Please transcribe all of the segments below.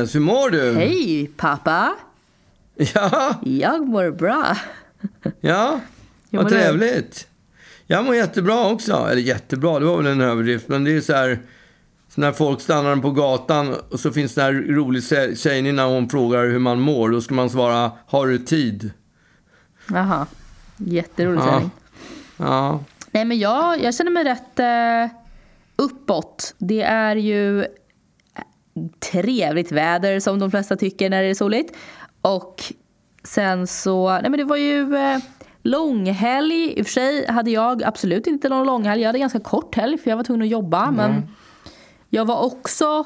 Agnes, hur mår du? Hej pappa! Ja, Jag mår bra. ja, vad trevligt. Jag mår jättebra också. Eller jättebra, det var väl en överdrift. Men det är så här, så när folk stannar på gatan och så finns det här rolig tjej- tjej när hon frågar hur man mår. Då ska man svara, har du tid? Jaha, jätterolig Ja. Ja, Nej men jag, jag känner mig rätt eh, uppåt. Det är ju trevligt väder som de flesta tycker när det är soligt. Och sen så, nej men det var ju eh, långhelg. I och för sig hade jag absolut inte någon långhelg. Jag hade ganska kort helg för jag var tvungen att jobba. Men jag var också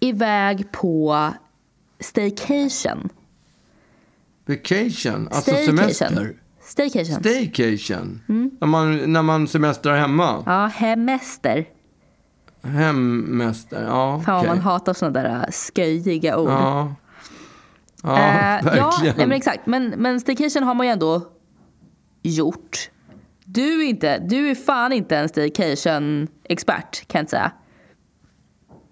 iväg på staycation. vacation, alltså Staycation. semester. Staycation. Staycation, när, man, när man semestrar hemma. ja, hemester. Hemmester, ja Fan okej. man hatar sådana där äh, sköjiga ord. Ja, ja Eh, ja, verkligen. nej, men exakt. Men, men staycation har man ju ändå gjort. Du är, inte, du är fan inte en staycation-expert kan jag inte säga.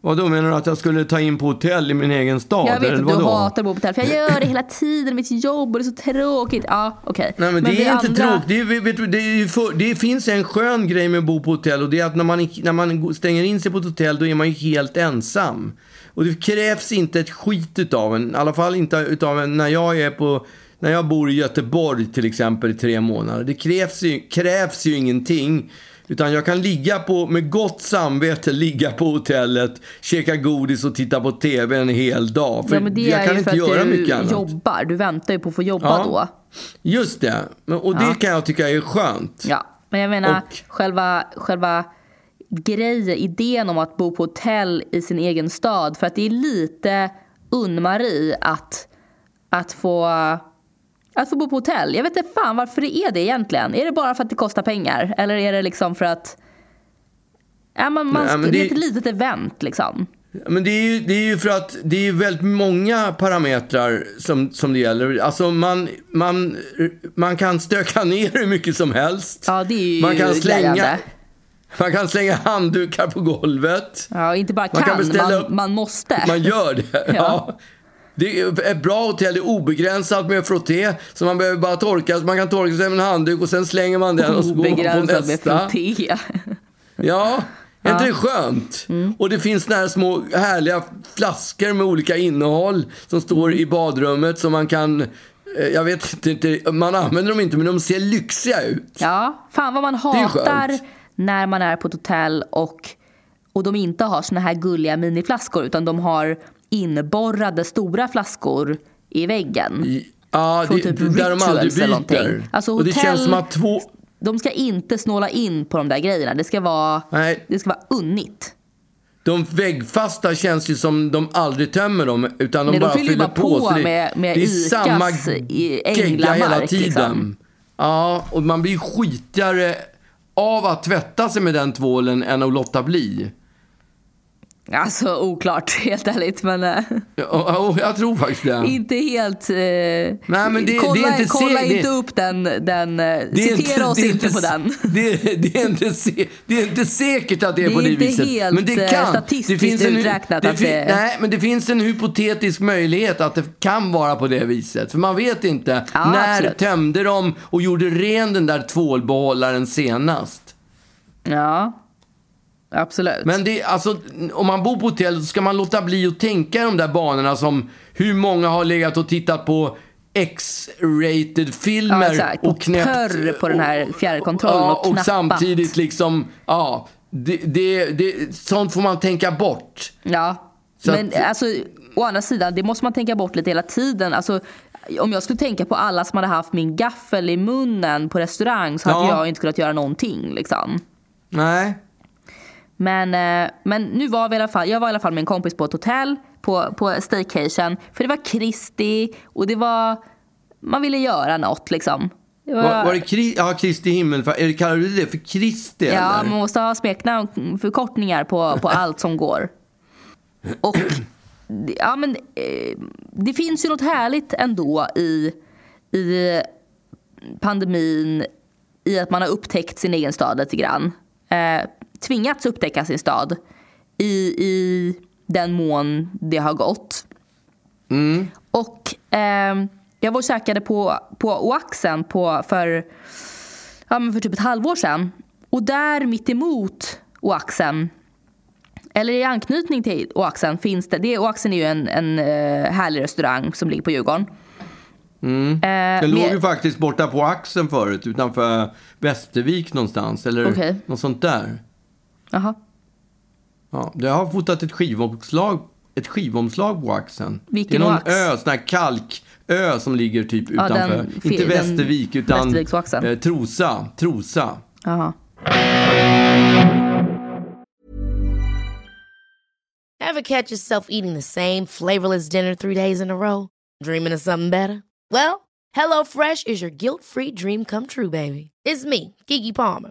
Vad då menar du att jag skulle ta in på hotell i min egen stad? Jag vet att du vadå? hatar att bo på hotell för jag gör det hela tiden mitt jobb och det är så tråkigt. Ja, okej. Nej men, det vi är inte andra- tråkigt. Det, är, vet du, det, är för, det finns en skön grej med att bo på hotell och det är att när man, när man stänger in sig på ett hotell då är man ju helt ensam. Och det krävs inte ett skit utav en. I alla fall inte utav en när jag är på när jag bor i Göteborg till exempel i tre månader. Det krävs ju, krävs ju ingenting. Utan jag kan ligga på, med gott samvete ligga på hotellet, käka godis och titta på TV en hel dag. För Ja, men det jag är kan ju inte för göra att mycket du annat. jobbar. Du väntar ju på att få jobba Ja. då. Just det. Och det Ja. kan jag tycka är skönt. Ja, men jag menar Och- själva, själva grejen, idén om att bo på hotell i sin egen stad. För att det är lite Unn-Marie att, att, få, att få bo på hotell. Jag vet inte fan varför det är det egentligen. Är det bara för att det kostar pengar? Eller är det liksom för att... Ja, man, man, Nej, men det är det- ett litet event liksom. Men det är, ju, det är ju för att det är ju väldigt många parametrar som, som det gäller. Alltså man, man, man kan stöka ner hur mycket som helst. Ja, det är ju man kan slänga, glädjande. man kan slänga handdukar på golvet. Ja, inte bara Man kan, kan beställa man, man måste. Man gör det. ja. Ja. Det är ett bra hotell är obegränsat med frotté. Så man behöver bara torka. Så man kan torka sig med en handduk och sen slänger man den och så går man på Obegränsat med nästa. frotté. Ja, är inte det skönt? Mm. Och det finns såna små härliga flaskor med olika innehåll som står i badrummet som man kan... eh, Jag vet inte, man använder dem inte men de ser lyxiga ut. Ja, fan vad man hatar när man är på ett hotell och, och de inte har såna här gulliga miniflaskor utan de har inborrade stora flaskor i väggen. I- Ja, Från det, typ där de aldrig byter. Alltså, och det hotell- känns som att två... De ska inte snåla in på de där grejerna. Det ska vara, Nej. det ska vara unnigt. De väggfasta känns ju som de aldrig tömmer dem utan de Nej, de bara fyller ju fyller bara på. på det, med- med det är Icas samma gegga hela Änglamark, tiden. liksom. Ja, och man blir skitigare av att tvätta sig med den tvålen än att låta bli. Alltså oklart, helt ärligt. Men eh, Ja, ja, jag tror faktiskt det. inte helt... Eh, Nej, men det- kolla det är inte kolla se- inte det- upp den. den eh, är citera oss det är inte på den. Det, är inte, se- det är inte säkert att det är Det på är det inte viset. helt, men det eh, kan. statistiskt det finns en, uträknat det att det- Nej, men det finns en hypotetisk möjlighet att det kan vara på det viset. För man vet inte. Ja, när absolut. tömde de och gjorde ren den där tvålbehållaren senast? Ja, absolut. Men det, alltså, om man bor på hotell så ska man låta bli att tänka i de där banorna som hur många har legat och tittat på X-rated filmer Ja, och knäppt... törr på den här fjärrkontrollen och och knappat. samtidigt liksom, ja, det, det, det, sånt får man tänka bort. Ja, Så men att- alltså, å andra sidan, det måste man tänka bort lite hela tiden. Alltså, om jag skulle tänka på alla som hade haft min gaffel i munnen på restaurang så hade Ja. jag inte kunnat göra någonting. Liksom. Nej. Men, eh, men nu var vi i alla fall, jag var i alla fall med en kompis på ett hotell på, på staycation. För det var Kristi och det var, man ville göra något liksom. Det var, Var, var det Kri, ja, Kristi himmelfärd? Är det- Kallar du det för Kristi Ja, eller? man måste ha smeknamn, förkortningar på, på allt som går. Och ja, men, eh, det finns ju något härligt ändå i, i pandemin, i att man har upptäckt sin egen stad lite grann. Eh, tvingats upptäcka sin stad i, i den mån det har gått. Och eh, jag var och käkade på, på Oaxen på, för, ja, men för typ ett halvår sedan. Och där mitt emot Oaxen, eller i anknytning till Oaxen finns det, det Oaxen är ju en, en uh, härlig restaurang som ligger på Djurgården. Den Eh, låg med- ju faktiskt borta på axeln förut, utanför Västervik någonstans. Eller Okej. något sånt där. Jaha. Ja, jag har fotat ett skivomslag, ett skivomslag på axeln. Vilken det är någon oax? ö, sån här kalkö som ligger typ Ja, utanför. den- Inte Västervik, utan eh, Trosa. Trosa. Jaha. Ever catch yourself eating the same flavorless dinner three days in a row? Dreaming of something better? Well, HelloFresh is your guilt-free dream come true, baby. It's me, Kiki Palmer.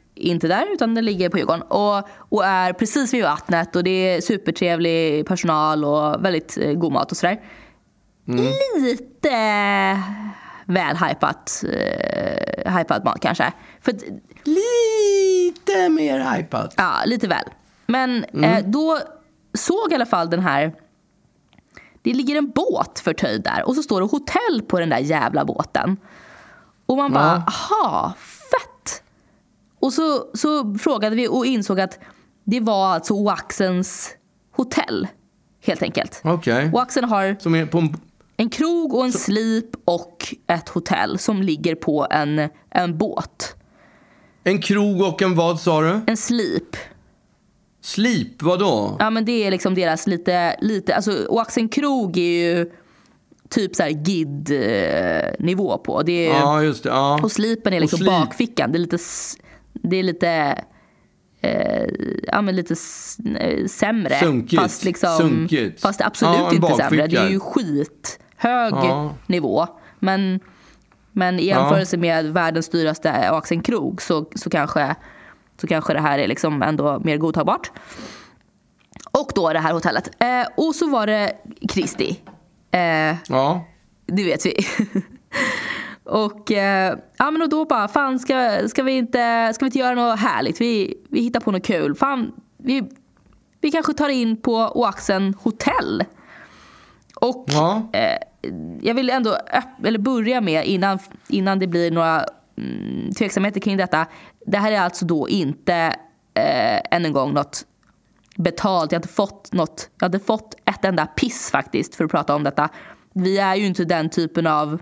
inte där, utan det ligger på Djurgården. Och, och är precis vid vattnet och det är supertrevlig personal och väldigt eh, god mat och sådär. Lite väl hypat, eh, hypat mat kanske. För att, Lite mer hypat. Ja, lite väl. Men eh, då såg i alla fall den här... Det ligger en båt förtöjd där och så står det hotell på den där jävla båten. Och man bara, aha, fett! Och så, så frågade vi och insåg att det var alltså Oaxens hotell, helt enkelt. Okej. Oaxen har en... en krog och en slip och ett hotell som ligger på en, en båt. En krog och en vad sa du? En slip. Slip, vadå? Ja men det är liksom deras lite, lite alltså Oaxen krog är ju typ så här gid-nivå på. Det är, Ja, just det. Ja. Och slipen är Och liksom slip. bakfickan. Det är lite, det är lite, eh, ja men lite eh, sämre. Sunkigt. Fast, liksom, Sunkigt. fast absolut Ja, inte sämre. Det är ju bakficka. skithög Ja. nivå. Men, men i jämförelse med världens dyraste Oaxen krog så, så, kanske, så kanske det här är liksom ändå mer godtagbart. Och då det här hotellet. Eh, och så var det Kristi. Eh, Ja. det vet vi. och, eh, ja, men och då bara, fan ska, ska, vi inte, ska vi inte göra något härligt? Vi, vi hittar på något kul. Fan, vi, vi kanske tar in på Oaxen hotell. Och Ja. eh, jag vill ändå eller börja med, innan, innan det blir några mm, tveksamheter kring detta. Det här är alltså då inte, eh, än en gång, något betalt. Jag har inte fått något. Jag hade fått ett enda piss faktiskt för att prata om detta. Vi är ju inte den typen av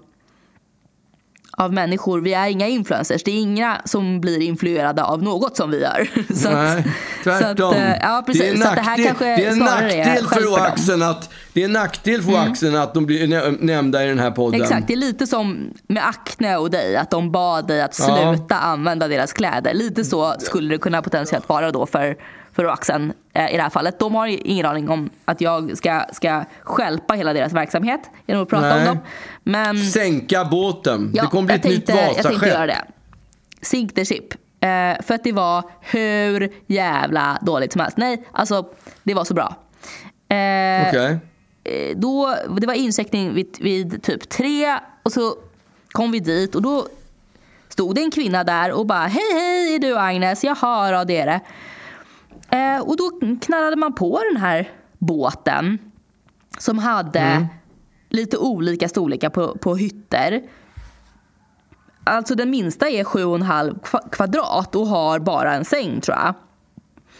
av människor. Vi är inga influencers. Det är inga som blir influerade av något som vi gör. Så Nej, tvärtom. eh, ja, precis. Det är en så att det här nackdel, kanske det är en nackdel för. Mm. Oaxen att, det är en nackdel för Oaxen att de blir nä- nämnda i den här podden. Exakt, det är lite som med Acne och dig, att de bad dig att Ja. sluta använda deras kläder. Lite så skulle det kunna potentiellt vara då för, för Oaxen eh, i det här fallet. De har ju ingen aning om att jag ska, ska skälpa hela deras verksamhet genom att prata Nej. om dem. Men Sänka båten. ja, det kommer bli ett nytt tänkte, Jag tänkte göra Vasaskepp. det. Sink the ship. Eh, för att det var hur jävla dåligt som helst. Nej, alltså det var så bra. Eh, Okej. eh, då, det var incheckning vid, vid typ tre och så kom vi dit och då stod det en kvinna där och bara hej hej är du Agnes? Jaha ja det är det. Eh, och då knallade man på den här båten som hade lite olika storlekar på, på hytter. Alltså den minsta är 7,5 kva- kvadrat och har bara en säng tror jag.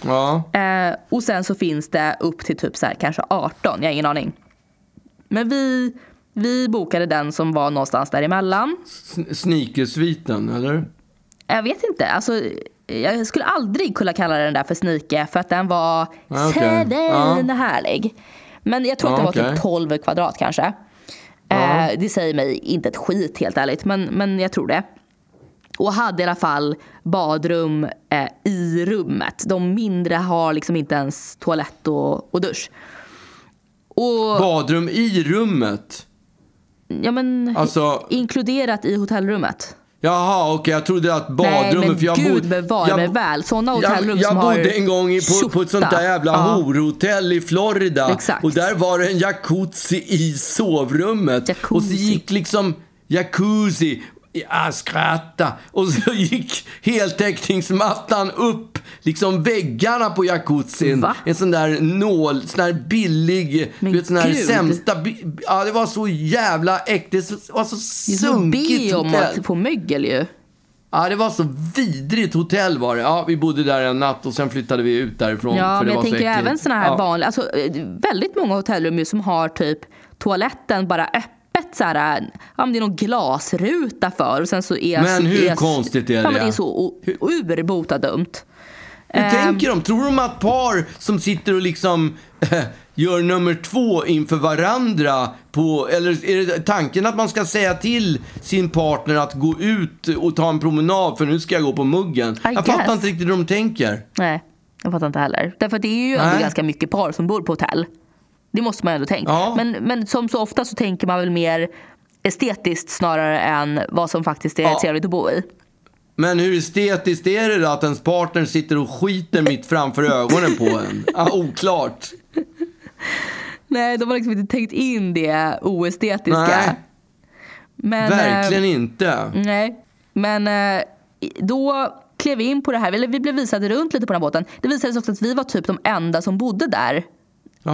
Ja. Eh, och sen så finns det upp till typ så här, kanske 18, jag har ingen aning. Men vi, Vi bokade den som var någonstans däremellan. Sn- Sneakersviten, eller? Jag vet inte. Alltså, jag skulle aldrig kunna kalla den där för snike för att den var Ah, okej. svinhärlig. Men jag tror att Ja, den var okej. typ 12 kvadrat kanske. Eh, det säger mig inte ett skit helt ärligt, men, men jag tror det. Och hade i alla fall badrum eh, i rummet. De mindre har liksom inte ens toalett och, och dusch. Och Badrum i rummet? ja, men, Alltså- inkluderat i hotellrummet. Jaha, okej. Jag trodde att badrummet... Nej, men för jag gud bod- bevare jag- mig väl. Såna hotellrum jag, jag som har bodde en gång i, på, på ett sånt där jävla Ja. horhotell i Florida. Exakt. Och där var det en jacuzzi i sovrummet. Jacuzzi. Och så gick liksom jacuzzi. Jag skratta. Och så gick heltäckningsmattan upp liksom väggarna på jacuzzin. Va? En sån där nål, sån där billig, Men du vet sån gud. sämsta. Ja, det var så jävla äckligt. Det var så Det sunkigt hotell. att få mögel ju. Ja, det var så vidrigt hotell var det. Ja, vi bodde där en natt och sen flyttade vi ut därifrån. Ja, för men det jag var så tänker även såna här ja. vanliga, alltså eh, väldigt många hotellrum ju som har typ toaletten bara öppet så här, ja det är någon glasruta för och sen så är Men hur är, konstigt är Ja men det? det är så urbota dumt. Hur Ehm. tänker de? Tror de att par som sitter och liksom gör nummer två inför varandra på, eller är det tanken att man ska säga till sin partner att gå ut och ta en promenad för nu ska jag gå på muggen? jag guess. fattar inte riktigt hur de tänker. Nej, jag fattar inte heller. Därför att det är ju ändå ganska mycket par som bor på hotell. Det måste man ändå tänka. Ja. Men, men som så ofta så tänker man väl mer estetiskt snarare än vad som faktiskt är Ja. trevligt att bo i. Men hur estetiskt är det då att ens partner sitter och skiter mitt framför ögonen på en? Ja, oklart. Nej, de har liksom inte tänkt in det oestetiska. Nej, Men, verkligen eh, inte. Nej, men eh, då klev vi in på det här, eller vi blev visade runt lite på den här båten. Det visade sig också att vi var typ de enda som bodde där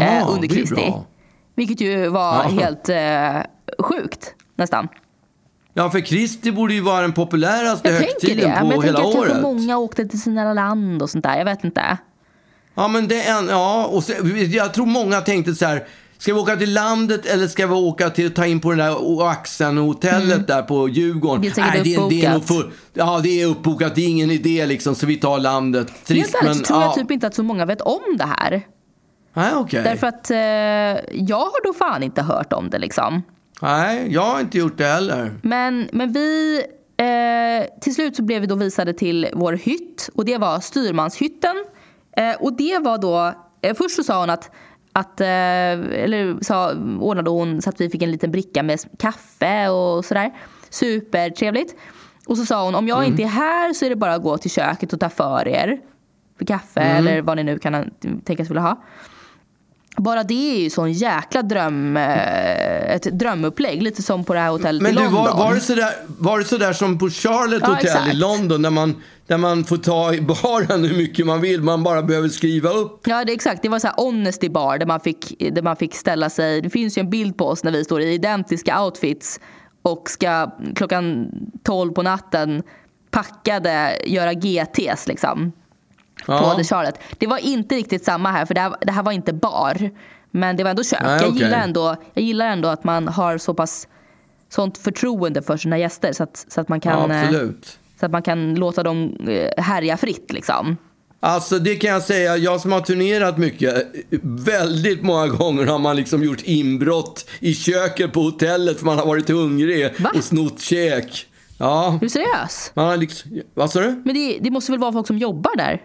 Jaha, eh, under det är Kristi. Vilket ju var Ja. helt eh, sjukt nästan. Ja, för Kristi borde ju vara den populäraste Jag tänker högtiden det. på Men jag hela tänker att året. kanske många åkte till sina land och sånt där. Jag vet inte. Ja, men det är en, ja, och så, jag tror många tänkte så här. Ska vi åka till landet eller ska vi åka till ta in på den där Oaxen-hotellet där på Djurgården? Mm. Det är säkert det, det är nog uppbokat. full, Ja, det är uppbokat. Det är ingen idé liksom, så vi tar landet. Trist, Helt ärligt så tror ja. jag typ inte att så många vet om det här. Nej, okej. Därför att eh, jag har då fan inte hört om det liksom. Nej, jag har inte gjort det heller. Men, men vi, eh, till slut så blev vi då visade till vår hytt och det var styrmanshytten. Eh, och det var då, eh, först så sa hon att, att eh, eller sa, ordnade hon så att vi fick en liten bricka med kaffe och sådär. Supertrevligt. Och så sa hon, om jag inte är här så är det bara att gå till köket och ta för er. För kaffe eller vad ni nu kan tänkas vilja ha. Bara det är ju sån jäkla dröm, eh, ett drömupplägg. Lite som på det här hotellet Men i du, London. var, var, det sådär, var det sådär som på Charlotte Ja, Hotel i exakt. London där man, där man får ta i baren hur mycket man vill, man bara behöver skriva upp? Ja, det, är exakt. Det var så här honesty bar där man, fick, där man fick ställa sig. Det finns ju en bild på oss när vi står i identiska outfits och ska klockan 12 på natten packade göra GTs liksom. Ja. På The Charlotte. Det var inte riktigt samma här för det här, det här var inte bar. Men det var ändå kök. Nej, jag, gillar ändå, jag gillar ändå att man har så pass sånt förtroende för sina gäster så att, så att man kan Ja, eh, så att man kan låta dem eh, härja fritt liksom. Alltså det kan jag säga, jag som har turnerat mycket, väldigt många gånger har man liksom gjort inbrott i köket på hotellet för man har varit hungrig Va? och snott käk. Ja, Är du seriös? man har liksom, vad sa du? Men det, det måste väl vara folk som jobbar där?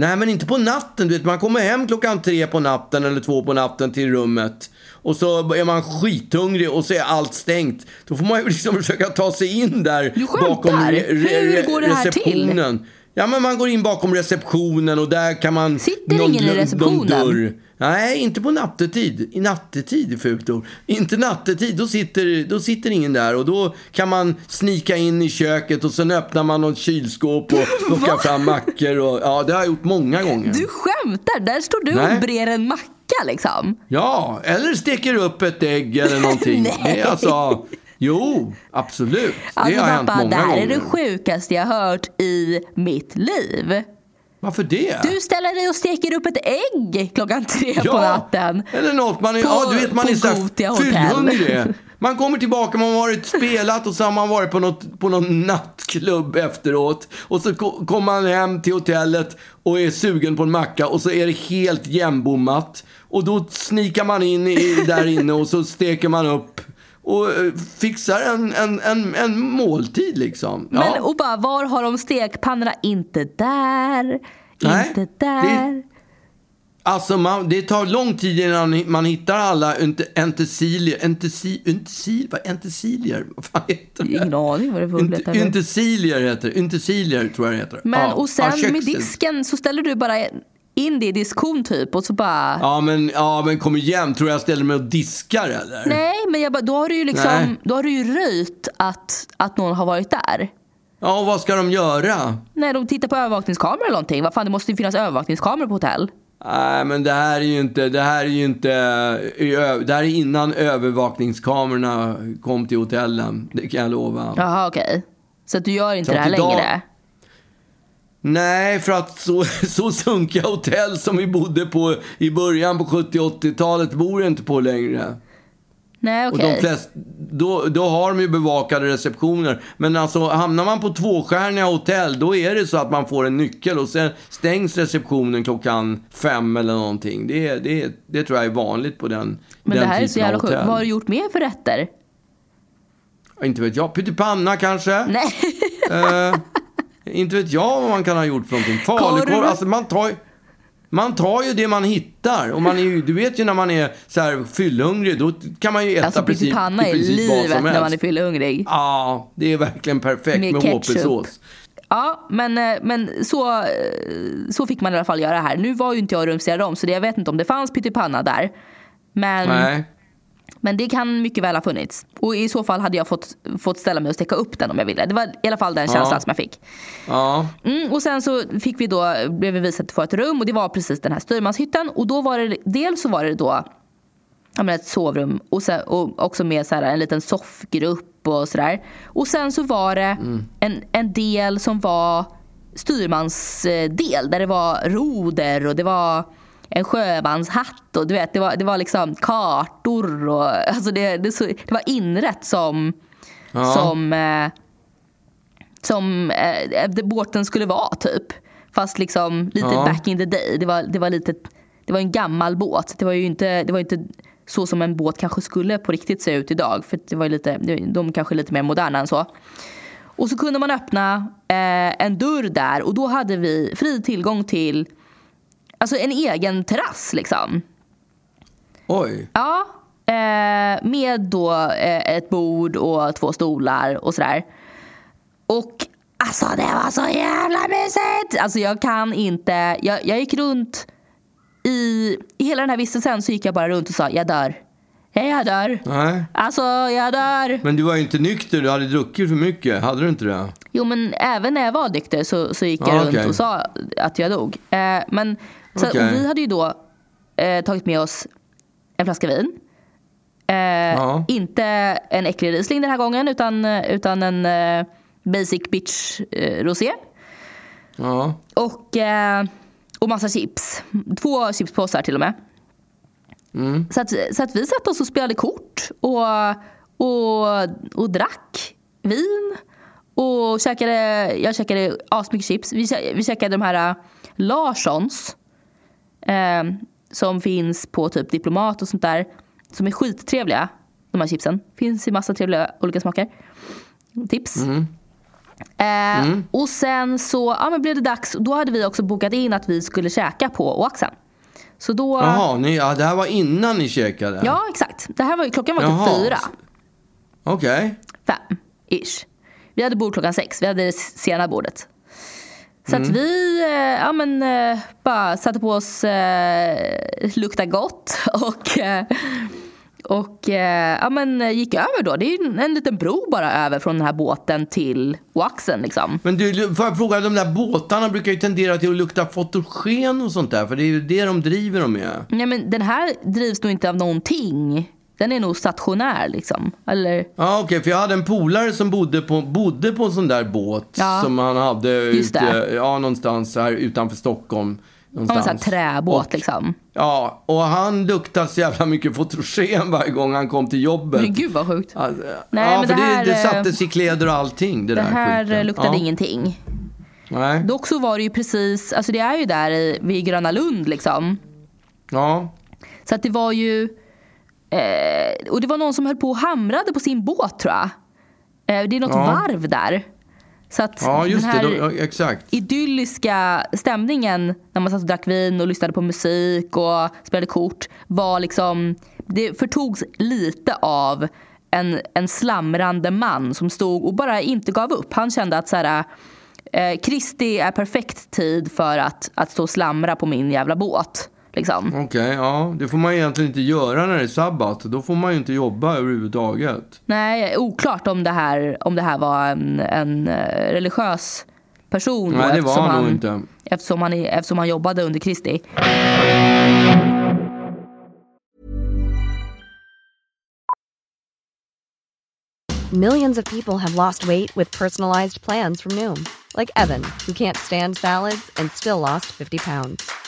Nej, men inte på natten. Du vet, man kommer hem klockan tre på natten eller två på natten till rummet. Och så är man skithungrig och så är allt stängt. Då får man ju liksom försöka ta sig in där Du skämtar? bakom Hur går det här till? receptionen. Ja, men man går in bakom receptionen och där kan man... Sitter någon ingen i dörr- någon receptionen? dörr. Nej, inte på nattetid. I nattetid är fult ord. Inte nattetid, då sitter, då sitter ingen där. Och då kan man snika in i köket och sen öppnar man något kylskåp och plockar fram mackor. Och, ja, det har jag gjort många gånger. Du skämtar? Där står du Nej. och brer en macka liksom. Ja, eller steker upp ett ägg eller någonting. Nej. Det är alltså, jo, absolut. Alltså det har hänt pappa, det många här gånger. är det sjukaste jag hört i mitt liv. Varför det? Du ställer dig och steker upp ett ägg klockan tre på natten. Eller något. Man är, På- ja, du vet, man är fyllhungrig. Man kommer tillbaka, man har varit spelat och så har man varit på, något, på någon nattklubb efteråt. Och så ko- kommer man hem till hotellet och är sugen på en macka och så är det helt igenbommat. Och då snikar man in i, där inne och så steker man upp och eh, fixar en, en, en, en måltid liksom. Ja. Men och bara, var har de stekpannorna? Inte där, Nej, inte det- där. Alltså man, det tar lång tid innan man hittar alla ent- entesilier. Entesi, vad entesilier? Vad fan heter det? Ingen aning vad det Int- heter. Intesilier heter det. Intesilier tror jag det heter. Men Ja. och sen med disken så ställer du bara in det i diskhon typ och så bara Ja men, ja men kom igen, tror jag ställer mig och diskar eller? Nej, men jag bara, då har du ju liksom, Nej. då har du ju röjt att, att någon har varit där. Ja, och vad ska de göra? Nej, de tittar på övervakningskameror eller någonting. Vad fan, det måste ju finnas övervakningskameror på hotell. Nej, men det här är ju inte, det här är ju inte, det här är innan övervakningskamerorna kom till hotellen. Det kan jag lova. Jaha, okej. Så att du gör inte Så det här idag- längre? Nej, för att så, så sunkiga hotell som vi bodde på i början på 70-80-talet bor jag inte på längre. Nej, Och okej. de flest, då, då har de ju bevakade receptioner. Men alltså hamnar man på tvåstjärniga hotell, då är det så att man får en nyckel och sen stängs receptionen klockan fem eller någonting. Det, det, det tror jag är vanligt på den Men den det här är så jävla sjukt. Vad har du gjort mer för rätter? Inte vet jag. Pyttipanna kanske? Nej. Eh, inte vet jag vad man kan ha gjort för någonting. Falukorv, Korv. alltså man tar, ju- man tar ju det man hittar. Och man är ju, du vet ju när man är så här fyllhungrig, då kan man ju äta Alltså precis, pyttipanna är livet när man är fyllehungrig. Ja, det är verkligen perfekt Med med. HP-sås. Ja, men, eh, men så, eh, så fick man i alla fall göra här. Nu var ju inte jag och rumsterade om så det, jag vet inte om det fanns pyttipanna där. Men, Nej. Men det kan mycket väl ha funnits. Och i så fall hade jag fått, fått ställa mig och steka upp den om jag ville. Det var i alla fall den känslan Ja. som jag fick. Ja. Mm, och sen så fick vi då, blev vi visade för ett rum och det var precis den här styrmanshytten. Och då var det, dels så var det då ja, men ett sovrum och, sen, och också med så här en liten soffgrupp och sådär. Och sen så var det en, en del som var styrmansdel där det var roder och det var en sjömanshatt och du vet det var, det var liksom kartor och alltså det, det, det var inrätt som, Ja. som eh, som eh, det båten skulle vara typ. Fast liksom lite Ja. back in the day. Det var, det var lite, det var en gammal båt. Det var ju inte, det var inte så som en båt kanske skulle på riktigt se ut idag. För det var lite, de kanske är lite mer moderna än så. Och så kunde man öppna eh, en dörr där och då hade vi fri tillgång till alltså en egen terrass liksom. Oj. Ja, eh, med då eh, ett bord och två stolar och sådär. Och alltså det var så jävla mysigt! Alltså jag kan inte, jag, jag gick runt i, i hela den här vistelsen så gick jag bara runt och sa jag dör. Ja, Jag dör. Nej. Alltså jag dör. Men du var ju inte nykter, du hade druckit för mycket. Hade du inte det? Jo men även när jag var nykter så, så gick jag Ja, runt okej. och sa att jag dog. Eh, men så, och vi hade ju då eh, tagit med oss en flaska vin. Eh, Ja. Inte en äcklig Riesling den här gången utan, utan en eh, basic bitch eh, rosé. Ja. Och, eh, och massa chips. Två chipspåsar till och med. Så, att, så att vi satt oss och spelade kort och, och, och drack vin. Och käkade, jag käkade asmycket chips. Vi, vi käkade de här äh, Larssons. Eh, som finns på typ Diplomat och sånt där. Som är skittrevliga. De här chipsen. Finns i massa trevliga olika smaker. Tips. Eh, Och sen så ja, men blev det dags. Då hade vi också bokat in att vi skulle käka på Oaxen. Så då... Jaha, ni, ja, det här var innan ni käkade? Ja, exakt. Det här var, klockan var Jaha. typ fyra, Okej. fem, ish. Vi hade bord klockan sex. Vi hade det sena bordet. Så Mm. att vi eh, ja, men, eh, bara satte på oss eh, lukta gott och, eh, och eh, ja, men, eh, gick över då. Det är en, en liten bro bara över från den här båten till Oaxen. Liksom. Men du, får jag fråga, de där båtarna brukar ju tendera till att lukta fotogen och sånt där. För det är ju det de driver dem med. Nej, men den här drivs nog inte av någonting den är nog stationär liksom. Eller, Ja, okej, för jag hade en polare som bodde på, bodde på en sån där båt Ja, som han hade ute, det. ja, någonstans här utanför Stockholm. ja, en Någonstans. sån här träbåt Och- liksom. Ja, och han luktade så jävla mycket fotogen varje gång han kom till jobbet. Men gud vad sjukt. Alltså, Nej, ja, men för det det, här, det, eh, sattes i kläder och allting. Det, Det där här skiten. luktade ja. ingenting. Nej. Dock så var det ju precis, alltså det är ju där i, vid Gröna Lund liksom. Ja. Så att det var ju, eh, och det var någon som höll på och hamrade på sin båt tror jag. Eh, det är något Ja. varv där. Så att ja, just den här det. Då, exakt. idylliska stämningen när man satt och drack vin och lyssnade på musik och spelade kort var liksom, det förtogs lite av en, en slamrande man som stod och bara inte gav upp. Han kände att så här, eh, Kristi är perfekt tid för att, att stå och slamra på min jävla båt. Liksom. Okej, ja. Det får man egentligen inte göra när det är sabbat. Då får man ju inte jobba överhuvudtaget. Nej, oklart om det här, om det här var en, en eh, religiös person. då, Nej, det var eftersom han nog inte. Eftersom han, eftersom han jobbade under Kristi. Millions of people have lost weight with personalized plans from Noom, like Evan, who can't stand salads and still lost 50 pounds.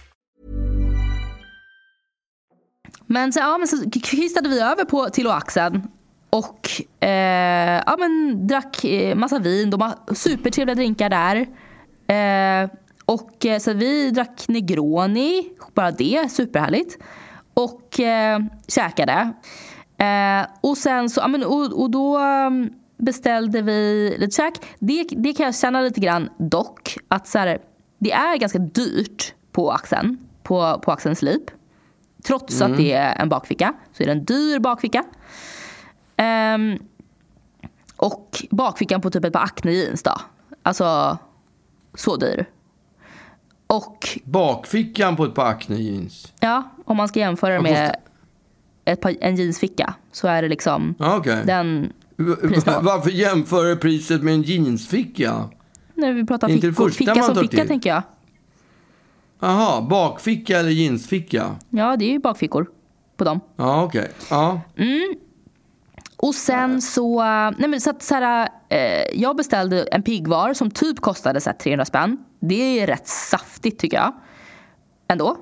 Men, så, ja, men så kvistade vi över på, till Oaxen och eh, ja, men, drack eh, massa vin. De har supertrevliga drinkar där. Eh, och, eh, så vi drack Negroni, bara det, superhärligt. Och eh, käkade. Eh, och sen så, ja, men, och, och då mm, beställde vi lite käk. Det, det kan jag känna lite grann dock, att så här, det är ganska dyrt på Axeln, på, på Axelns Lip. Trots att det är en bakficka så är det en dyr bakficka. Ehm, och bakfickan på typ ett par Acne jeans då. Alltså så dyr. Och Bakfickan på ett par Acne jeans. ja, om man ska jämföra Vad med ett par, en jeansficka så är det liksom okej. den prisnivån. Varför jämföra priset med en jeansficka? När vi pratar Det det fickor, ficka som ficka till. tänker jag. Jaha, bakficka eller jeansficka? Ja, det är ju bakfickor på dem. Ja, okej. Ja. Och sen så, nej men så att så här, eh, jag beställde en piggvar som typ kostade så här 300 spänn. Det är rätt saftigt tycker jag. Ändå.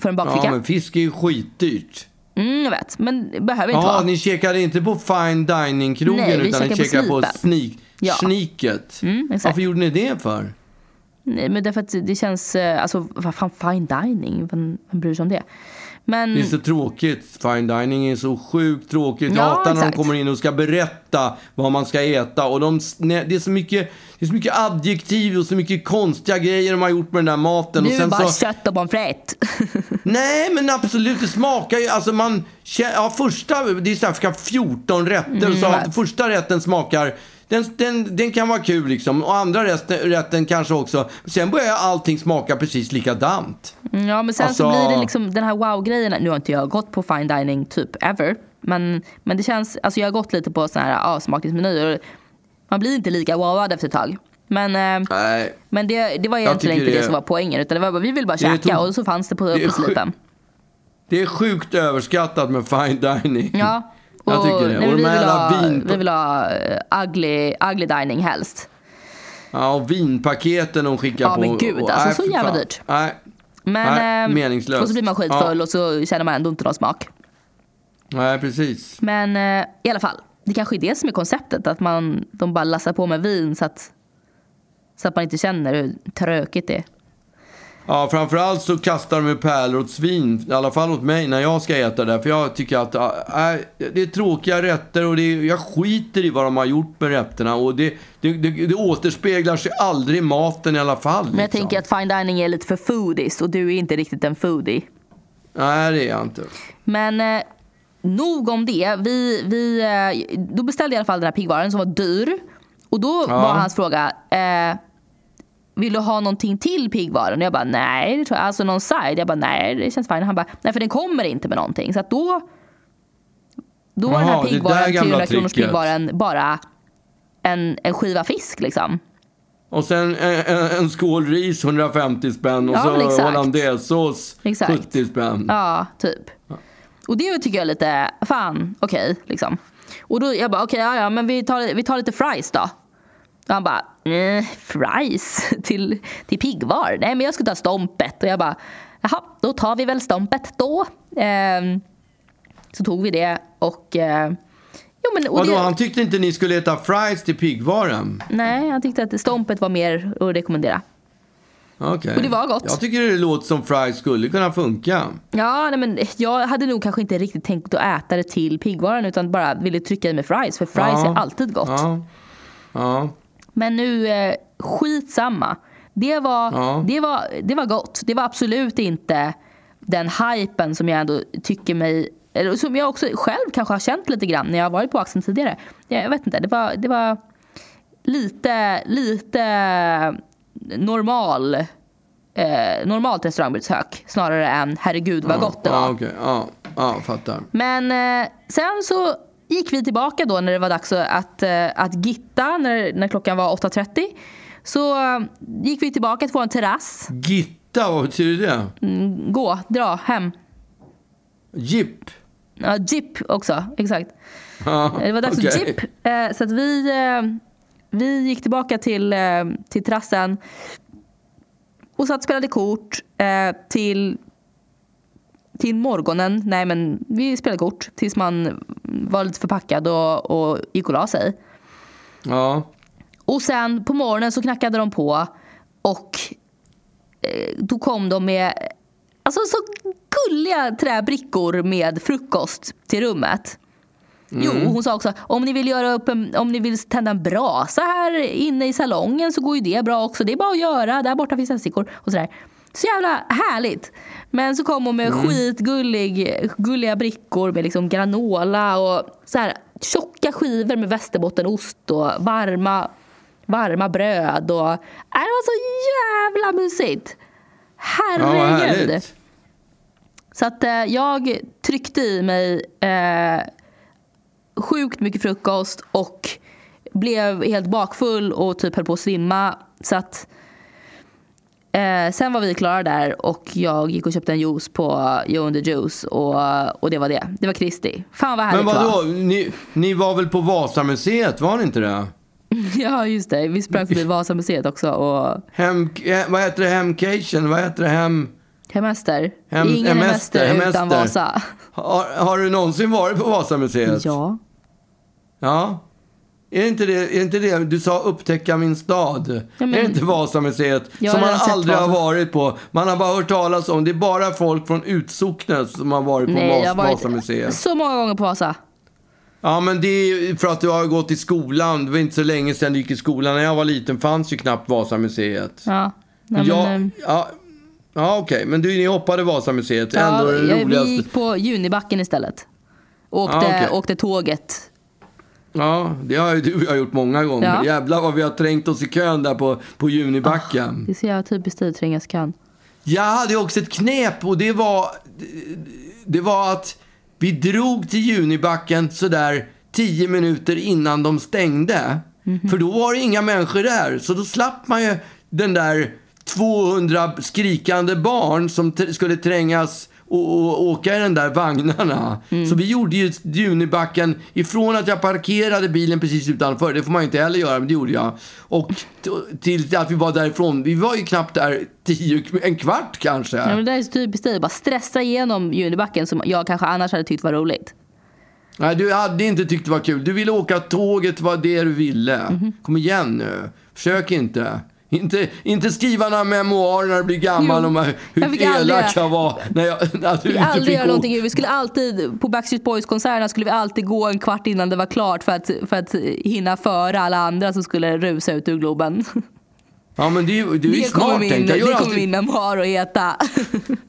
För en bakficka. ja, men fisk är ju skitdyrt. Mm, jag vet, men det behöver inte Ja, vara. ni käkade inte på fine dining-krogen utan ni käkade på på sneak, Ja. sneaket. Mm, exakt. Varför gjorde ni det för? Nej, men därför att det känns, eh, alltså vad fan fine dining, vem, vem bryr sig om det? Men Det är så tråkigt. Fine dining är så sjukt tråkigt. Jag Ja, hatar när de kommer in och ska berätta vad man ska äta. Och de, nej, det, är så mycket, det är så mycket adjektiv och så mycket konstiga grejer de har gjort med den där maten. nu och sen bara så, kött och pommes frites. Nej, men absolut. Det smakar ju... Alltså man... Ja, första... Det är så här, ska 14 rätter. Mm, så första rätten smakar... Den, den, den kan vara kul liksom. Och andra rätten, rätten kanske också. Sen börjar allting smaka precis likadant. Ja men sen Alltså- så blir det liksom den här wow-grejen. Nu har inte jag gått på fine dining typ ever. Men, men det känns, alltså jag har gått lite på såna här avsmakningsmenyer. Man blir inte lika wowad efter ett tag. Men, eh, Nej. men det, det var egentligen inte det, det- som var poängen. Utan det var bara, vi vill bara käka och så fanns det på, det på slipen. Det är sjukt överskattat med fine dining. Ja. Jag tycker det. nej, Och vi, vill ha, vin- vi vill ha eh, ugly, ugly dining helst. Ja, och vinpaketen de skickar Ja, på. men gud, och, alltså, nej, så jävla dyrt. Nej, Men, Nej, ehm, meningslöst. Och så blir man skitfull Ja. och så känner man ändå inte någon smak. nej, precis. Men eh, i alla fall, det kanske är det som är konceptet. Att man, de bara lassar på med vin så att, Så att man inte känner hur trökigt det är. Ja, framförallt så kastar de pärlor åt svin, i alla fall åt mig när jag ska äta där. För jag tycker att äh, det är tråkiga rätter och det är, jag skiter i vad de har gjort med rätterna. Och det, det, det, det återspeglar sig aldrig i maten i alla fall. Men jag liksom. tänker att fine dining är lite för foodies och du är inte riktigt en foodie. Nej, det är jag inte. Men eh, nog om det. Vi, vi, eh, då beställde jag i alla fall den här piggvaren som var dyr. Och då Ja. var hans fråga, eh, vill du ha någonting till piggvaren? Och jag bara nej, det tror jag. Alltså någon side? Jag bara nej, det känns fine. Han bara nej för den kommer inte med någonting. Så att då, då var den här piggvaren, gamla 300 kronors piggvaren bara en, en skiva fisk liksom. Och sen en, en, en skål ris 150 spänn och Ja, så exakt. hollandaisesås Exakt. 70 spänn. Ja, typ. Och det tycker jag är lite, fan, okej liksom. Och då jag bara, okej, ja, ja, men vi tar, vi tar lite fries då. Och han bara, eh, fries till, till piggvar? Nej, men jag ska ta stompet. Och jag bara, jaha, då tar vi väl stompet då. Ehm, så tog vi det och... Eh, jo, men, och Vadå, det, han tyckte inte ni skulle äta fries till piggvaren? Nej, han tyckte att stompet var mer att rekommendera. Okej. Och det var gott. Jag tycker det låter som fries skulle kunna funka. Ja, nej, men jag hade nog kanske inte riktigt tänkt att äta det till piggvaran utan bara ville trycka i mig fries. För fries Ja. är alltid gott. Ja. Ja. Men nu, eh, skitsamma. Det var, Ja. det, var, det var gott. Det var absolut inte den hypen som jag ändå tycker mig eller som jag också själv kanske har känt lite grann när jag har varit på Axeln tidigare. Jag vet inte, det var, det var lite, lite normal eh, normalt restaurangbesök snarare än herregud vad gott det var. Ja, okej. Ja, ja, fattar. Men eh, sen så gick vi tillbaka då när det var dags att, eh, att gitta när, när klockan var 8.30. Så eh, gick vi tillbaka till vår terrass. Gitta, vad betyder det? Gå, dra, hem. Jipp? Ja, jeep också, exakt. Ja, Det var dags okej. för jeep. Eh, så att vi, vi gick tillbaka till, till terrassen och satt och spelade kort till, till morgonen. Nej, men vi spelade kort tills man var lite förpackad och, och gick och la sig. Ja. Och sen på morgonen så knackade de på och eh, då kom de med alltså, så gulliga träbrickor med frukost till rummet. Jo, hon sa också om ni vill göra upp en, om ni vill tända en brasa här inne i salongen så går ju det bra också. Det är bara att göra. Där borta finns tändstickor och sådär. Så jävla härligt. Men så kom hon med skitgullig, gulliga brickor med liksom granola och så här tjocka skivor med västerbottenost och varma, varma bröd. Och, äh, det var så jävla mysigt. Ja, Herregud. härligt. Så att eh, jag tryckte i mig eh, sjukt mycket frukost och blev helt bakfull och typ höll på att svimma. Så att eh, sen var vi klara där och jag gick och köpte en juice på Joe and the Juice och, och det var det. Det var Kristi. Fan vad härligt Men vadå, ni, ni var väl på Vasamuseet, var ni inte det? Ja just det, vi sprang förbi Vasamuseet också och Hem, vad heter det? Hemcation? Vad heter det? Hem... hemester. Hem- Ingen hemester, hemester utan hemester. Vasa. Har, har du någonsin varit på Vasamuseet? Ja. Ja. Är inte det, är inte det du sa upptäcka min stad? men- är det inte Vasamuseet? Som man aldrig har varit på. Man har bara hört talas om. Det är bara folk från Utsocknes som har varit på Nej, Vas- jag har varit Vasamuseet. så många gånger på Vasa. Ja, men det är för att du har gått i skolan. Det var inte så länge sedan du gick i skolan. När jag var liten fanns ju knappt Vasamuseet. Ja. Nej, ja, men, eh, ja, ja okej. Men du, ni hoppade Vasamuseet. Ja, Ändå det jag- roligaste. vi gick på Junibacken istället. Åkte, Ja, okej. åkte tåget. Ja, det har ju du och jag gjort många gånger. Ja. Jävlar vad vi har trängt oss i kön där på, på Junibacken. Det är så jävla typiskt dig, trängas kan. Jag hade också ett knep och det var, det var att vi drog till Junibacken sådär tio minuter innan de stängde. För då var det inga människor där. Så då slapp man ju den där 200 skrikande barn som skulle trängas och, och åka i den där vagnarna. Så vi gjorde ju Junibacken ifrån att jag parkerade bilen precis utanför. Det får man ju inte heller göra, men det gjorde jag. Och till att vi var därifrån. Vi var ju knappt där tio, en kvart kanske. Ja, men det där är så typiskt dig. Bara stressa igenom Junibacken som jag kanske annars hade tyckt var roligt. Nej, du hade inte tyckt det var kul. Du ville åka tåget, var det du ville. Kom igen nu. Försök inte. Inte, inte skriva några memoarer när du blir gammal Jo. om hur elak jag var när jag när du Vi aldrig göra någonting. Vi skulle alltid, på Backstreet Boys-konserterna skulle vi alltid gå en kvart innan det var klart för att, för att hinna före alla andra som skulle rusa ut ur Globen. Ja men det, ju- det är ju Det smart tänkt. Jag, det kommer alltid, min memoar att heta.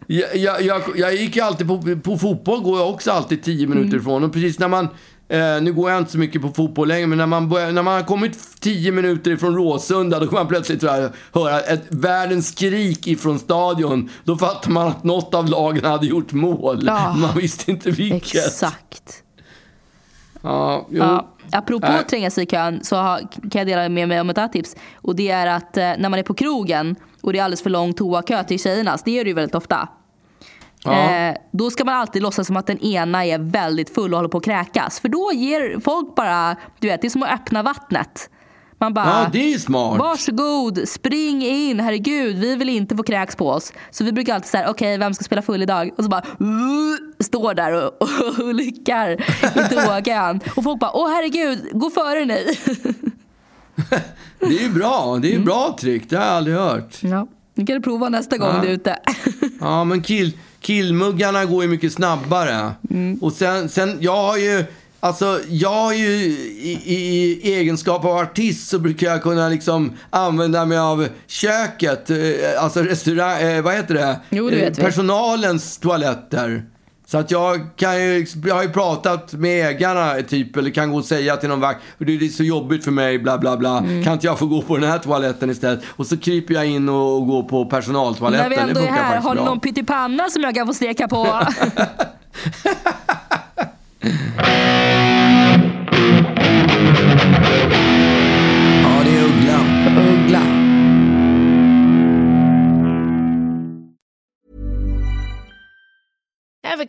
jag, jag, jag, jag gick ju alltid på, på fotboll går jag också alltid 10 minuter Mm. ifrån. Och precis när man, eh, nu går jag inte så mycket på fotboll längre, men när man, börjar, när man har kommit 10 minuter ifrån Råsunda, då kan man plötsligt jag, höra ett världens skrik ifrån stadion. Då fattar man att något av lagen hade gjort mål. Ja. Man visste inte vilket. Exakt. Ja, jo. Ja. Apropå Nej. att tränga sig i kön så har, kan jag dela med mig om ett annat tips. Och det är att eh, när man är på krogen och det är alldeles för lång toakö till tjejernas, det gör det ju väldigt ofta. Ja. Eh, då ska man alltid låtsas som att den ena är väldigt full och håller på att kräkas. För då ger folk bara, du vet, det är som att öppna vattnet. Man bara, ja, det är smart. Varsågod, spring in, herregud, vi vill inte få kräks på oss. Så vi brukar alltid säga, okej vem ska spela full idag? Och så bara, står där och, och, och lyckar i toakön. Och folk bara, åh herregud, gå före ni. Det är ju bra. Det är ju Mm. bra trick. Det har jag aldrig hört. Ja, nu kan du prova nästa gång Ja. du är ute. Ja, men kill, killmuggarna går ju mycket snabbare. Mm. Och sen, sen, jag har ju, alltså, jag har ju i, i, i egenskap av artist så brukar jag kunna liksom använda mig av köket, eh, alltså restaurang, eh, vad heter det? Jo, det vi. Personalens toaletter. Så att jag kan ju, jag har ju pratat med ägarna typ, eller kan gå och säga till någon vakt, det är så jobbigt för mig, bla bla bla. Mm. Kan inte jag få gå på den här toaletten istället? Och så kryper jag in och, går på personaltoaletten. När vi ändå är här, har bra. någon pyttipanna som jag kan få steka på?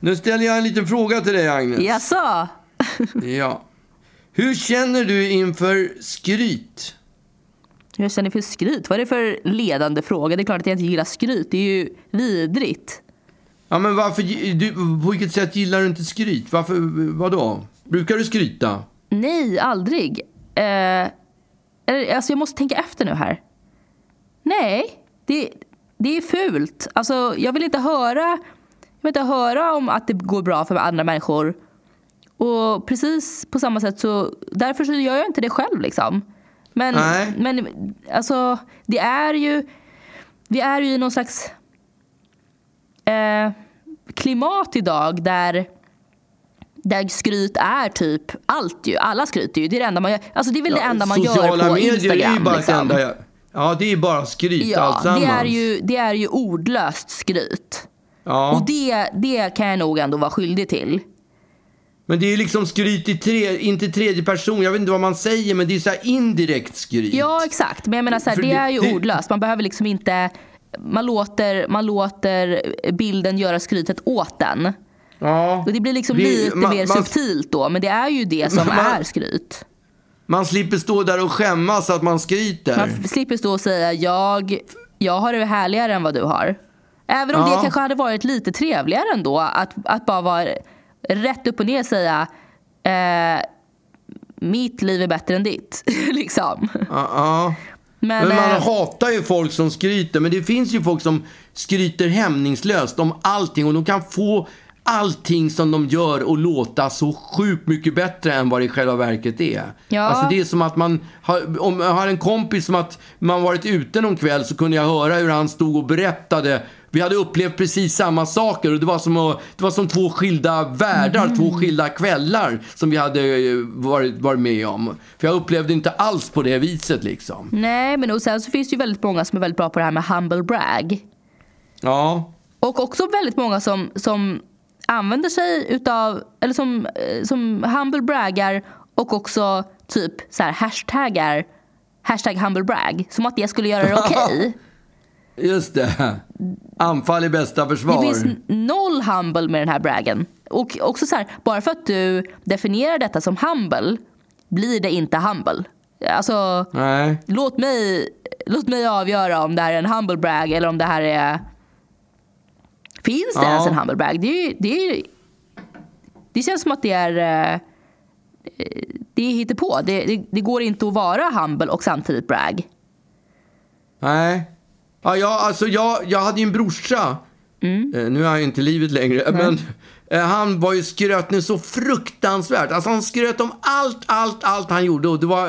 Nu ställer jag en liten fråga till dig, Agnes. Jaså? Ja. Hur känner du inför skryt? Hur jag känner för skryt? Vad är det för ledande fråga? Det är klart att jag inte gillar skryt. Det är ju vidrigt. Ja, men varför, du, på vilket sätt gillar du inte skryt? Varför, vadå? Brukar du skryta? Nej, aldrig. Eh, alltså jag måste tänka efter nu här. Nej, det, det är fult. Alltså, jag vill inte höra jag vill inte höra om att det går bra för andra människor. Och precis på samma sätt så, därför så gör jag inte det själv liksom. Men, Nej. men alltså, det är ju, vi är ju i någon slags eh, klimat idag där där skryt är typ allt ju. Alla skryter ju. Det är det enda man gör. Alltså det är väl det enda man gör på Instagram. är ju bara liksom. enda Ja, det är bara skryt Ja, alltsammans. det är, ju, det är ju ordlöst skryt. Ja. Och det, det kan jag nog ändå vara skyldig till. Men det är liksom skryt i tre, inte tredje person. Jag vet inte vad man säger, men det är så indirekt skryt. Ja, exakt. Men jag menar så här, det, det- är ju det- ordlöst. Man behöver liksom inte... Man låter, man låter bilden göra skrytet åt den. Ja. Och det blir liksom Det- lite man- mer man- subtilt då. Men det är ju det som Man- är skryt. Man slipper stå där och skämmas att man skryter. Man slipper stå och säga jag, jag har det härligare än vad du har. Även om Ja. det kanske hade varit lite trevligare ändå. Att, att bara vara rätt upp och ner säga eh, mitt liv är bättre än ditt. liksom. Ja. Men, Men man eh, hatar ju folk som skryter. Men det finns ju folk som skryter hämningslöst om allting. Och de kan få allting som de gör att låta så sjukt mycket bättre än vad det i själva verket är. Ja. Alltså det är som att man, har, om jag har en kompis som att man varit ute någon kväll så kunde jag höra hur han stod och berättade. Vi hade upplevt precis samma saker och det var som, att, det var som två skilda världar, Mm. två skilda kvällar som vi hade eh, varit, varit med om. För jag upplevde inte alls på det viset liksom. Nej, men och sen så finns det ju väldigt många som är väldigt bra på det här med humble brag. Ja, Och också väldigt många som, som använder sig utav, eller som, eh, som humble braggar och också typ så här hashtaggar, hashtag humble brag. Som att det skulle göra det okej. Just det. Anfall är bästa försvar. Det finns noll humble med den här braggen. Och också så här, bara för att du definierar detta som humble blir det inte humble. Alltså, Nej. låt mig, låt mig avgöra om det här är en humble brag eller om det här är... Finns det Ja. ens en humble brag? Det, det, det känns som att det är... eh, Det är hittepå. Det, det, det går inte att vara humble och samtidigt brag. Nej. Ja, jag, alltså jag, jag hade ju en brorsa. Eh, nu är han ju inte i livet längre. Men eh, han var ju skröt nu så fruktansvärt. Alltså han skröt om allt, allt, allt han gjorde. Och det var,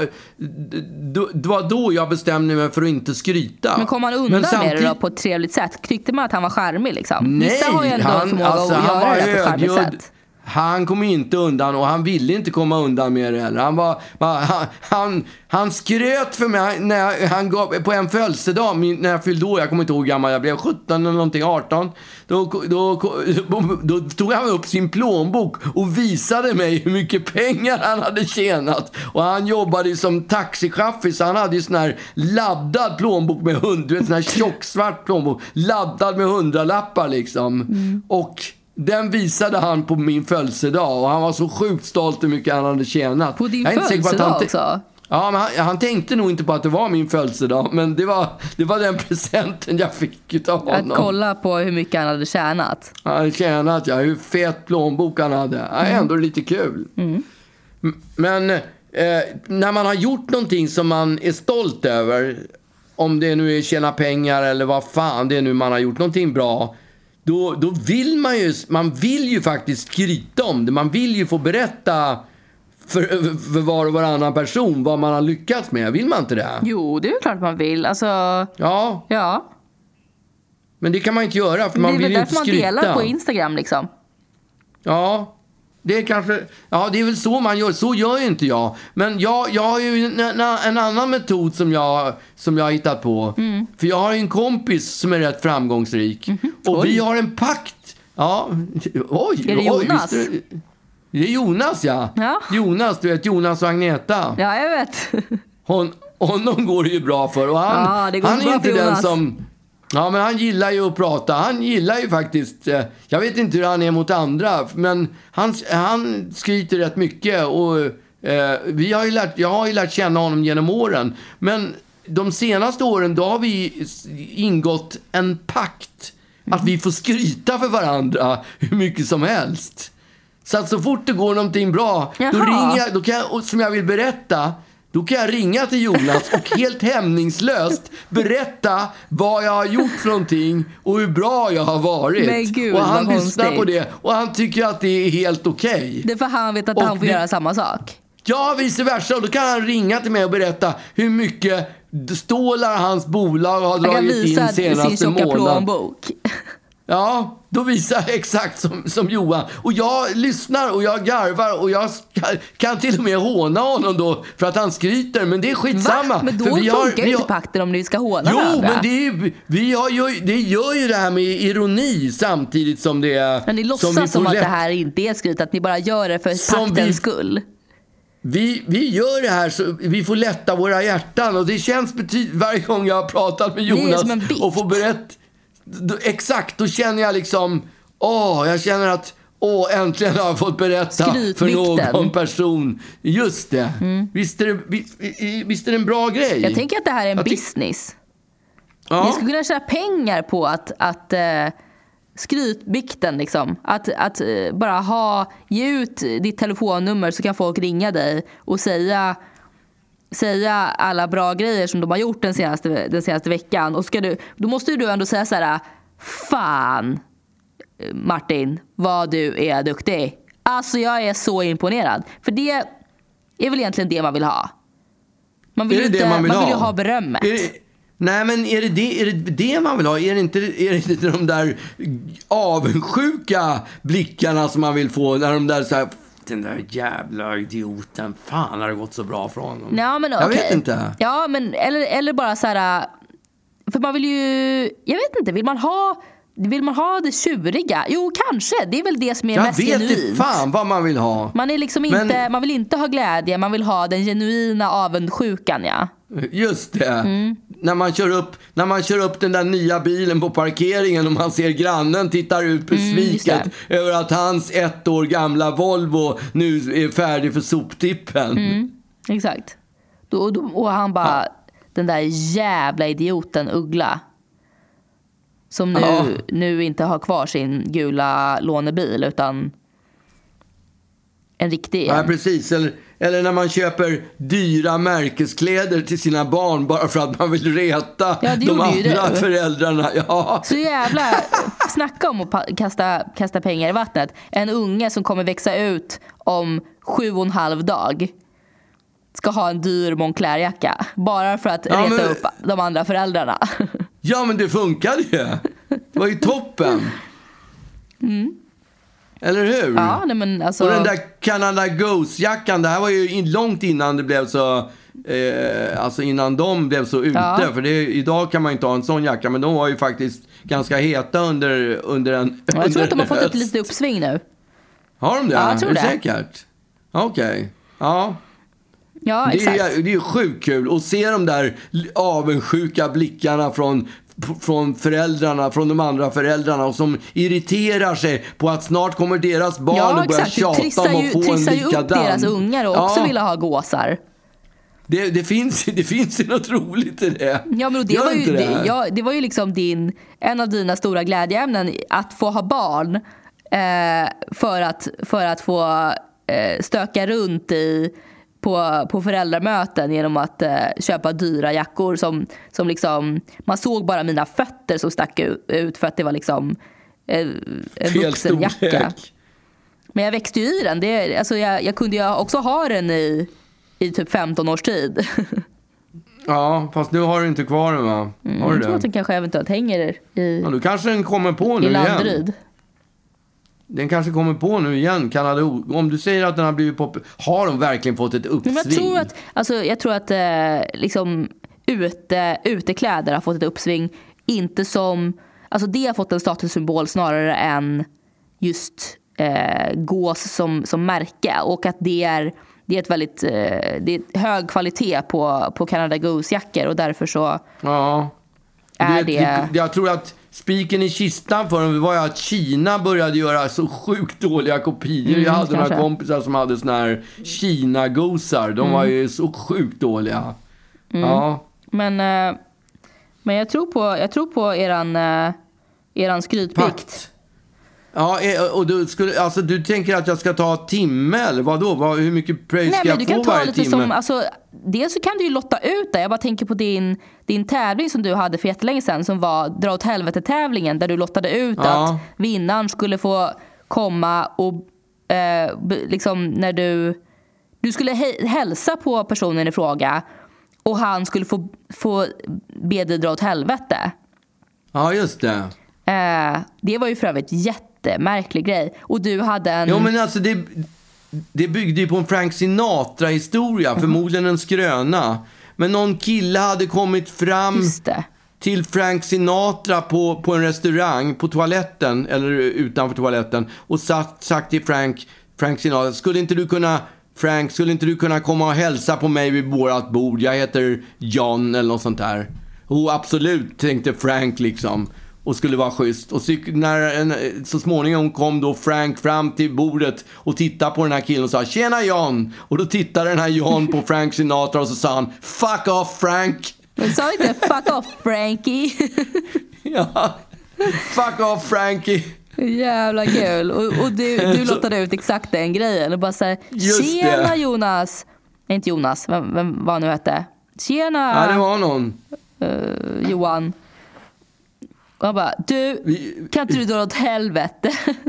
det, det var då jag bestämde mig för att inte skryta. Men kom han undan med det samtidigt- då på ett trevligt sätt? Tyckte man att han var charmig liksom? Nej, Vissa har ju ändå han, förmåga alltså, att han göra var det på ett charmigt sätt. Han kom inte undan och han ville inte komma undan med det heller. Han, var, han, han, han skröt för mig när jag, han gav, på en födelsedag, när jag fyllde år, jag kommer inte ihåg hur gammal jag blev, 17 eller någonting, 18. Då, då, då, då tog han upp sin plånbok och visade mig hur mycket pengar han hade tjänat. Och han jobbade ju som taxichaffis, så han hade ju sån här laddad plånbok med hund, du vet sån här tjocksvart plånbok, laddad med hundralappar liksom. Och den visade han på min födelsedag och han var så sjukt stolt hur mycket han hade tjänat. På din att födelsedag också? Ja, men han, han tänkte nog inte på att det var min födelsedag, men det var, det var den presenten jag fick Att honom. kolla på hur mycket han hade tjänat. Han hade tjänat, ja, hur fet plånbok han hade. Ja, ändå lite kul. M- Men eh, när man har gjort någonting som man är stolt över, om det nu är tjäna pengar eller vad fan det är nu man har gjort, någonting bra. Då, då vill man ju, man vill ju faktiskt skryta om det. Man vill ju få berätta för, för var och varannan person vad man har lyckats med. Vill man inte det? Jo, det är väl klart man vill. Alltså, Ja, ja. men det kan man inte göra för det man är vill väl ju inte därför man skryta. delar på Instagram liksom. Ja, det är kanske... Ja, det är väl så man gör. Så gör ju inte jag. Men jag, jag har ju en, en, annan metod som jag, som jag har hittat på. Mm. För jag har ju en kompis som är rätt framgångsrik. Och vi har en pakt. Ja, oj. Är det oj, Jonas? visst är det, är Jonas, ja. Ja. Jonas, du vet Jonas och Agneta. Ja, jag vet. Hon, honom går det ju bra för. Och han, Ja, han är inte den som... Ja, men han gillar ju att prata. Han gillar ju faktiskt... Eh, jag vet inte hur han är mot andra, men han, han skryter rätt mycket. Och, eh, vi har ju lärt, jag har ju lärt känna honom genom åren. Men de senaste åren, då har vi ingått en pakt. Att vi får skryta för varandra hur mycket som helst. Så att så fort det går någonting bra, då Jaha. ringer jag, då kan jag, som jag vill berätta, då kan jag ringa till Jonas och helt hämningslöst berätta vad jag har gjort för någonting och hur bra jag har varit. Gud, och han lyssnar på det och han tycker att det är helt okej. Det är för han vet att Och han får det- göra samma sak. Ja, vice versa. Och då kan han ringa till mig och berätta hur mycket stålar hans bolag har Han kan dragit in visa sin senaste tjocka månaden. plånbok. Ja, då visar jag exakt som, som Johan. Och jag lyssnar och jag garvar och jag kan till och med håna honom då för att han skryter. Men det är skitsamma. Va? Men då för vi har, funkar vi har, inte pakten om ni ska håna Jo, varandra. men det, är, vi har ju, det gör ju det här med ironi samtidigt som det är... Men ni som låtsas som får att lätt- det här inte är skryt, att ni bara gör det för Som paktens vi- skull. Vi, vi gör det här så vi får lätta våra hjärtan och det känns betydligt varje gång jag har pratat med Jonas som och får berätta. Då, exakt, då känner jag liksom, åh, jag känner att Åh, äntligen har jag fått berätta för någon person. Just det. Visst, är det visst, visst är det en bra grej? Jag tänker att det här är en Jag business. Ni ja. skulle kunna tjäna pengar på att, att eh, skrytbikten liksom. Att, att eh, bara ha, ge ut ditt telefonnummer så kan folk ringa dig och säga säga alla bra grejer som de har gjort den senaste, den senaste veckan. Och ska du, då måste ju du ändå säga så här, fan. Martin, vad du är duktig. Alltså jag är så imponerad. För det är väl egentligen det man vill ha. Man vill, inte, det man vill ju ha? berömmet. Nej, men är det det, är det det man vill ha? Är det, inte, är det inte de där avundsjuka blickarna som man vill få? När de där så här, den där jävla idioten, fan har det gått så bra för honom? Ja, men, Jag vet inte. Ja, men eller, eller bara så här... För man vill ju... Jag vet inte, vill man ha... Vill man ha det tjuriga? Jo, kanske. Det är väl det som är Jag mest vet inte genuint. fan vad man vill ha. Man, är liksom Men- inte, man vill inte ha glädje, man vill ha den genuina avundsjukan. Ja. Just det. Mm. När, man kör upp, när man kör upp den där nya bilen på parkeringen och man ser grannen tittar ut besviket Mm, över att hans ett år gamla Volvo nu är färdig för soptippen. Mm. Exakt. Och och han bara, den där jävla idioten Uggla. Som nu, Ja. nu inte har kvar sin gula lånebil utan en riktig Ja, precis. Eller, eller när man köper dyra märkeskläder till sina barn bara för att man vill reta Ja, de andra du. föräldrarna. Ja. Så jävla, snacka om att kasta, kasta pengar i vattnet. En unge som kommer växa ut om sju och en halv dag ska ha en dyr Moncler-jacka. Bara för att Ja, reta men- upp de andra föräldrarna. ja, men det funkade ju. Det var ju toppen. Eller hur? Mm. Ja, nej men alltså. Och den där Canada Goose-jackan, det här var ju långt innan det blev så... Eh, alltså innan de blev så ute. Ja. För det, idag kan man inte ha en sån jacka, men de var ju faktiskt ganska heta under, under en Ja, jag under tror att de har fått ett litet uppsving nu. Har de det? Ja, jag tror är det. säkert? Okej. Ja. Ja, Det är, det är ju sjukt kul att se de där avundsjuka blickarna från, från föräldrarna, från de andra föräldrarna och som irriterar sig på att snart kommer deras barn Ja, och börja exakt. Du tjata om att få en trissar ju upp likadan. deras ungar och också Ja, vill ha gåsar. det, det, finns, det finns ju något roligt i det. Ja, men det, Gör var ju, det? ja, det var ju liksom din, en av dina stora glädjeämnen, att få ha barn eh, för, att, för att få eh, stöka runt i, på, på föräldramöten genom att eh, köpa dyra jackor som, som liksom, man såg bara mina fötter som stack ut för att det var liksom eh, en vuxenjacka. Men jag växte ju i den. Det, alltså jag, jag kunde ju också ha den i, i typ 15 års tid. Ja, fast nu har du inte kvar den va? Har du Mm, jag tror att den kanske eventuellt hänger i, Ja, då kanske den kommer på i nu igen. Landeryd. Den kanske kommer på nu igen, Kanada. Om du säger att den har blivit populär. Har de verkligen fått ett uppsving? Men jag tror att, alltså, jag tror att eh, liksom, ute, utekläder har fått ett uppsving. Inte som, alltså det har fått en statussymbol snarare än just eh, gås som, som märke. Och att det är, det är ett väldigt eh, det är hög kvalitet på, på Canada Goose-jackor och därför så Ja. är det... vet, Jag tror att spiken i kistan för dem var ju att Kina började göra så sjukt dåliga kopior. jag hade några Mm, kanske. kompisar som hade såna här Kina-gosar. De var Mm. ju så sjukt dåliga. Ja. Men, eh, men jag tror på, jag tror på eran, eh, eran skrytbikt. Pakt. Ja, eh, och du, skulle, alltså, du tänker att jag ska ta timme eller vadå? Vad, hur mycket pröjs Nej, ska men jag du få kan ta varje lite timme? som, alltså, dels så kan du ju lotta ut det. Jag bara tänker på din, din tävling som du hade för jättelänge sedan som var dra åt helvete tävlingen där du lottade ut Ja. att vinnaren skulle få komma och eh, liksom när du, du skulle he- hälsa på personen i fråga och han skulle få, få be dig dra åt helvete. Ja, just det. Eh, det var ju för övrigt jättemärklig grej. Och du hade en... Jo, men alltså det, det byggde ju på en Frank Sinatra-historia, Mhm. förmodligen en skröna. Men någon kille hade kommit fram till Frank Sinatra på, på en restaurang, på toaletten, eller utanför toaletten, och sagt, sagt till Frank, Frank Sinatra, skulle inte du kunna Frank, skulle inte du kunna komma och hälsa på mig vid vårat bord? Jag heter John eller något sånt där. Och absolut, tänkte Frank liksom. Och skulle vara schysst. Och så, när en, så småningom kom då Frank fram till bordet och tittade på den här killen och sa Tjena John! Och då tittade den här John på Frank Sinatra och så sa han Fuck off Frank! Men sa inte fuck off Frankie? Ja. Fuck off Frankie! Jävla kul. Och, och du, du lottade ut exakt den grejen. Och bara såhär, tjena det. Jonas. Nej, inte Jonas, vem, vem vad han nu hette. Tjena Ja, det var någon. eh, Johan. Och han bara, du, kan inte du dra åt helvete?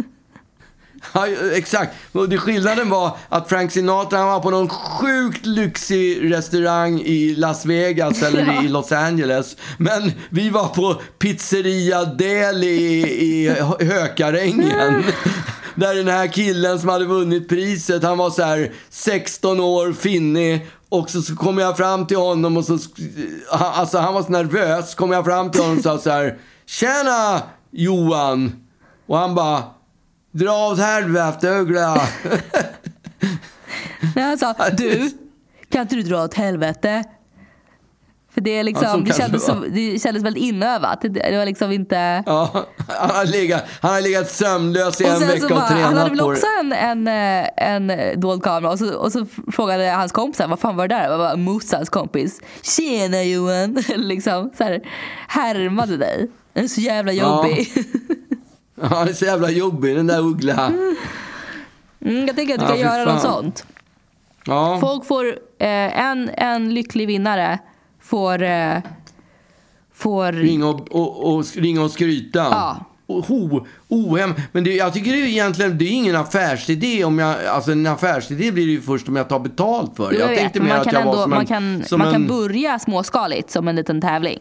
Ja, exakt. Det skillnaden var att Frank Sinatra han var på någon sjukt lyxig restaurang i Las Vegas eller i Los Angeles. Men vi var på Pizzeria Del i, i Hökarängen. Där den här killen som hade vunnit priset, han var så här 16 år, finnig. Och så, så kom jag fram till honom och så, han- alltså han var så nervös. Kom jag fram till honom och sa så här, Tjena Johan! Och han bara, Dra åt helvete Uggla. Nej, han sa, du, kan inte du dra åt helvete? För det, är liksom, det, kändes det som, det kändes väldigt inövat. Det, det var liksom inte... Ja, han har legat, han har legat sömnlös i Och en vecka och bara, han hade tränat väl på också det. en, en, eh, en dold kamera och så, och så frågade hans kompisar vad fan var det där? Det var Mosas kompis. Tjena Johan! liksom så här, härmade dig. Den är så jävla Ja. jobbig. Ja, han är så jävla jobbig den där Uggla. Mm, jag tänker att du Ja, kan göra något fan. sånt. Ja. Folk får, eh, en, en lycklig vinnare får, eh, får Ringa och, och, och ringa och skryta. Ja. Ho, ohem. Men det, jag tycker det är egentligen det är ingen affärsidé. Om jag, alltså en affärsidé blir det ju först om jag tar betalt för det. Jag, vet, tänkte mer man att kan, jag var som man en, kan, man kan en, börja småskaligt som en liten tävling.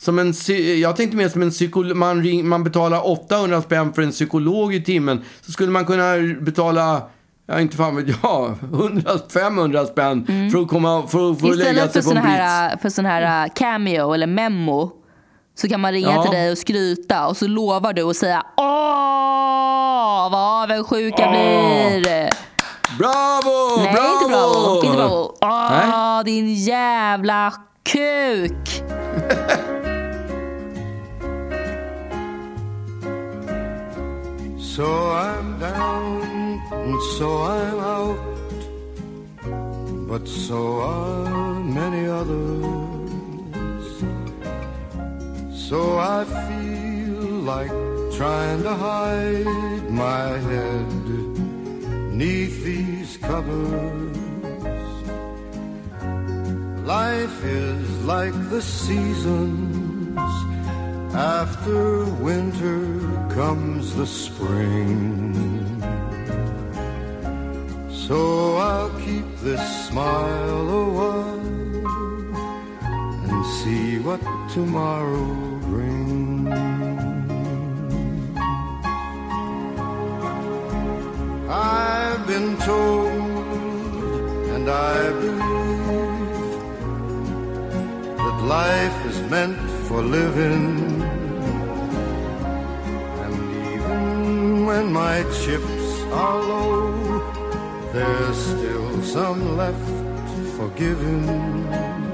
Som en, jag tänkte mer som en psykolog. Man, ring, man betalar 800 spänn för en psykolog i timmen. Så skulle man kunna betala, ja inte fan vet jag, 100, 500 spänn för att komma, för, för att lägga Mm. Istället sig för på en brits. här, för sån här uh, cameo eller memo så kan man ringa Ja. till dig och skryta och så lovar du och säga Åh, vad avundsjuk jag blir! Bravo! Nej, bravo! inte bravo. Inte bravo. Åh, din jävla kuk! So I'm down and so I'm out, but so are many others. So I feel like trying to hide my head neath these covers. Life is like the seasons. After winter comes the spring. So I'll keep this smile a while and see what tomorrow brings. I've been told, and I believe that life is meant for living. When my chips are low, there's still some left for giving.